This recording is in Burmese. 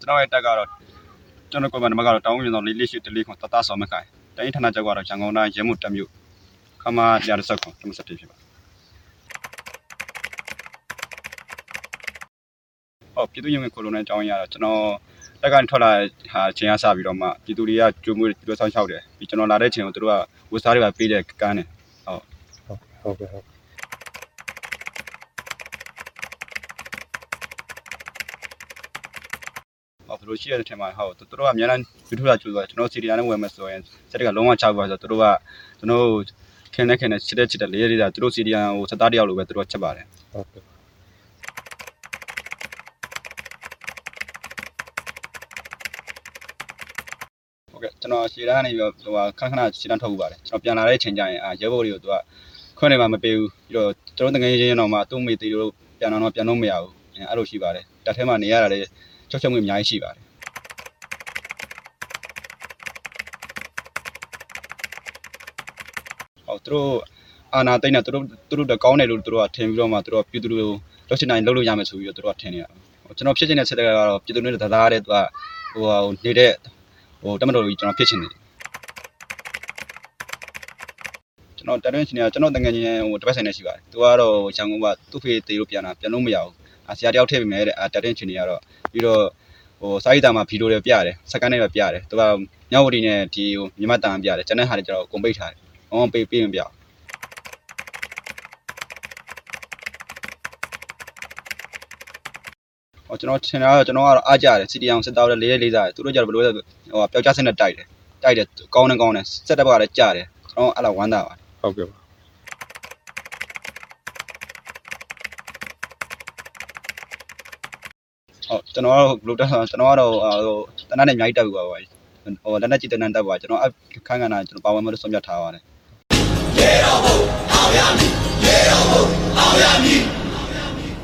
ကျွန်တော်ရဲ့တက်ကတော့ကျွန်တော်ကိုယ်ပိုင်နံပါတ်ကတော့တောင်းဝင်တော့လေးလေးရှိတလေးခွန်တတဆောင်မခိုင်တိုင်းဌာနချက်ကတော့ရန်ကုန်တိုင်းရဲမှုတက်မြို့ခမ130ခွန်တမစတိဖြစ်ပါဟုတ်ပြည်သူ့ရုံးရဲ့ကိုလိုနဲ့အကြောင်းရတော့ကျွန်တော်တက်ကနေထွက်လာဟာချိန်ရစပြီးတော့မှပြည်သူတွေကကြိုးမွေးပြည်သူဆောင်ရှောက်တယ်ပြီးကျွန်တော်လာတဲ့ချိန်ကိုသူတို့ကဝတ်စားတွေပါပေးတဲ့ကန်းတယ်ဟုတ်ကဲ့ဟုတ် ဟောဘယ်လိုရှိရတဲ့ထင်မှာဟောသူတို့ကအများအားယူထူတာကျူဆိုကျွန်တော်စီရီယာနဲ့ဝယ်မယ်ဆိုရင်စက်ကလုံးဝချပါဆိုသူတို့ကကျွန်တော်ခင်နဲ့ခင်နဲ့ချစ်တဲ့ချစ်တဲ့လေးလေးတာသူတို့စီရီယာကိုစသားတယောက်လိုပဲသူတို့ချက်ပါတယ်ဟုတ်ကဲ့ဟုတ်ကဲ့ကျွန်တော်ရှည်တန်းကနေပြီးတော့ဟိုခဏခဏရှည်တန်းထုတ်ပါတယ်ကျွန်တော်ပြန်လာတဲ့ချိန်ကျရင်အာရဲဘော်တွေကိုသူကခွင့်နေမှာမပေးဘူးပြီးတော့ကျွန်တော်တကယ်ချင်းတော့မှသူ့မိသေးတို့ပြန်တော့ပြန်တော့မရဘူးအဲ့လိုရှိပါတယ်တက်ထဲမှာနေရတာလေချော က်ချောက်မှုအများကြီးရှိပါတယ်ဟုတ်သူတို့အာနာတိတ်နေသူတို့သူတို့တကောင်းတယ်လို့သူတို့ကထင်ပြီးတော့မှသူတို့ကပြည်သူတွေကိုလောက်ချင်တိုင်းလုပ်လို့ရမယ်ဆိုပြီးတော့သူတို့ကထင်နေတာကျွန်တော်ဖြစ်ချင်တဲ့ချက်တွေကတော့ပြည်သူတွေတသားတဲ့သူကဟိုနေတဲ့ဟိုတမတော်ကြီးကျွန်တော်ဖြစ်ချင်တယ်ကျွန်တော်တရင်ရှင်ကကျွန်တော်တငယ်ချင်းဟိုတစ်ပတ်ဆိုင်နဲ့ရှိပါတယ်သူကတော့ရန်ကုန်ကသူ့ဖေးတေလို့ပြန်လာပြန်လို့မရဘူး အာဆရာတယောက်ထည့်ပေးမယ်တဲ့အာတရင်ရှင်တွေကတော့ပြီးတော့ဟိုစာရေးတာမှာဗီဒီယိုတွေပြရတယ်စကန်နဲ့ပဲပြရတယ်သူကမြောက်ဝတီနဲ့ဒီဟိုမြမတန်ပြရတယ်ကျွန်တဲ့ဟာတွေကျတော့ကွန်ပိတ်ထားတယ်ဟောပေးပေးမပြဘူးဟောကျွန်တော်ထင်တာကတော့ကျွန်တော်ကတော့အားကြတယ်စီတီအောင်စစ်သားတွေလေးလေးလေးစားတယ်သူတို့ကြတော့ဘယ်လိုလဲဟိုပျောက်ကြားစင်းနဲ့တိုက်တယ်တိုက်တယ်ကောင်းတယ်ကောင်းတယ်စက်တပ်ကလည်းကြားတယ်ကျွန်တော်အဲ့လောက်ဝမ်းသာပါတယ်ဟုတ်ကဲ့ပါ ဟုတ်ကျွန်တော်ကတော့ဘယ်လိုတက်ကျွန်တော်ကတော့ဟိုတနက်နဲ့အများကြီးတက်ပြီးပါပါဟိုလက်နဲ့ကြည့်တနက်တက်ပါကျွန်တော်အခန်းကဏ္ဍကျွန်တော်ပါဝင်မလို့ဆုံးဖြတ်ထားပါတယ်ရေတော်ဘုံအောင်ရမည်ရေတော်ဘုံအောင်ရမည်